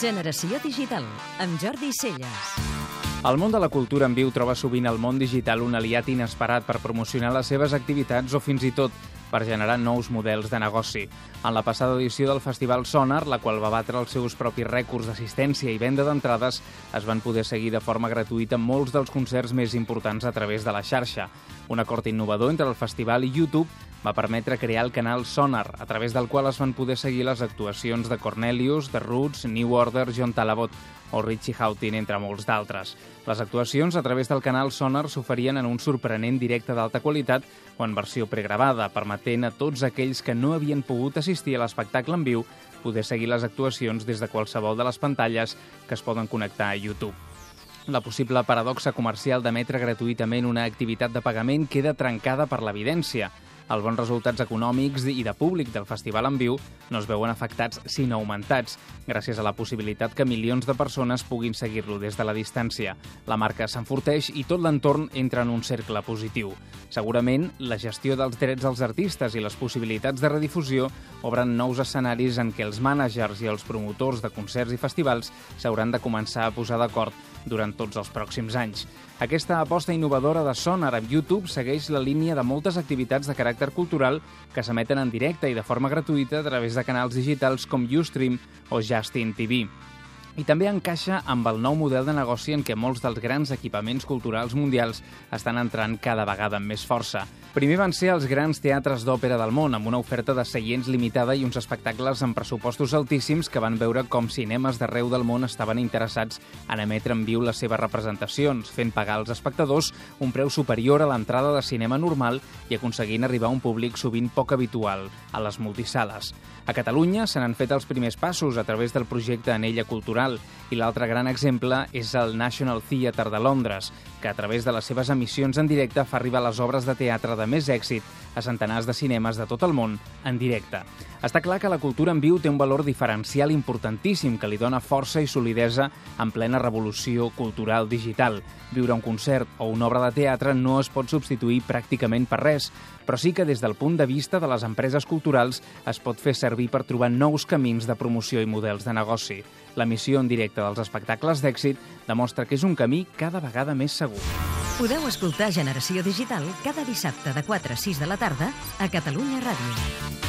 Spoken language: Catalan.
Generació Digital, amb Jordi Celles. El món de la cultura en viu troba sovint al món digital un aliat inesperat per promocionar les seves activitats o fins i tot per generar nous models de negoci. En la passada edició del Festival Sonar, la qual va batre els seus propis rècords d'assistència i venda d'entrades, es van poder seguir de forma gratuïta molts dels concerts més importants a través de la xarxa. Un acord innovador entre el festival i YouTube va permetre crear el canal Sonar, a través del qual es van poder seguir les actuacions de Cornelius, The Roots, New Order, John Talabot o Richie Houghton, entre molts d'altres. Les actuacions a través del canal Sonar s'oferien en un sorprenent directe d'alta qualitat o en versió pregravada, permetent a tots aquells que no havien pogut assistir a l'espectacle en viu poder seguir les actuacions des de qualsevol de les pantalles que es poden connectar a YouTube. La possible paradoxa comercial d'emetre gratuïtament una activitat de pagament queda trencada per l'evidència – els bons resultats econòmics i de públic del festival en viu no es veuen afectats sinó augmentats, gràcies a la possibilitat que milions de persones puguin seguir-lo des de la distància. La marca s'enforteix i tot l'entorn entra en un cercle positiu. Segurament, la gestió dels drets dels artistes i les possibilitats de redifusió obren nous escenaris en què els mànagers i els promotors de concerts i festivals s'hauran de començar a posar d'acord durant tots els pròxims anys. Aquesta aposta innovadora de Sonar amb YouTube segueix la línia de moltes activitats de caràcter cultural que s'emeten en directe i de forma gratuïta a través de canals digitals com Ustream o Justin TV i també encaixa amb el nou model de negoci en què molts dels grans equipaments culturals mundials estan entrant cada vegada amb més força. Primer van ser els grans teatres d'òpera del món, amb una oferta de seients limitada i uns espectacles amb pressupostos altíssims que van veure com cinemes d'arreu del món estaven interessats en emetre en viu les seves representacions, fent pagar als espectadors un preu superior a l'entrada de cinema normal i aconseguint arribar a un públic sovint poc habitual a les multisales. A Catalunya se n'han fet els primers passos a través del projecte Anella Cultural Nacional i l'altre gran exemple és el National Theatre de Londres, que a través de les seves emissions en directe fa arribar les obres de teatre de més èxit a centenars de cinemes de tot el món en directe. Està clar que la cultura en viu té un valor diferencial importantíssim que li dona força i solidesa en plena revolució cultural digital. Viure un concert o una obra de teatre no es pot substituir pràcticament per res, però sí que des del punt de vista de les empreses culturals es pot fer servir per trobar nous camins de promoció i models de negoci. L'emissió en directe dels espectacles d'èxit demostra que és un camí cada vegada més segur. Podeu escoltar Generació Digital cada dissabte de 4 a 6 de la tarda a Catalunya Ràdio.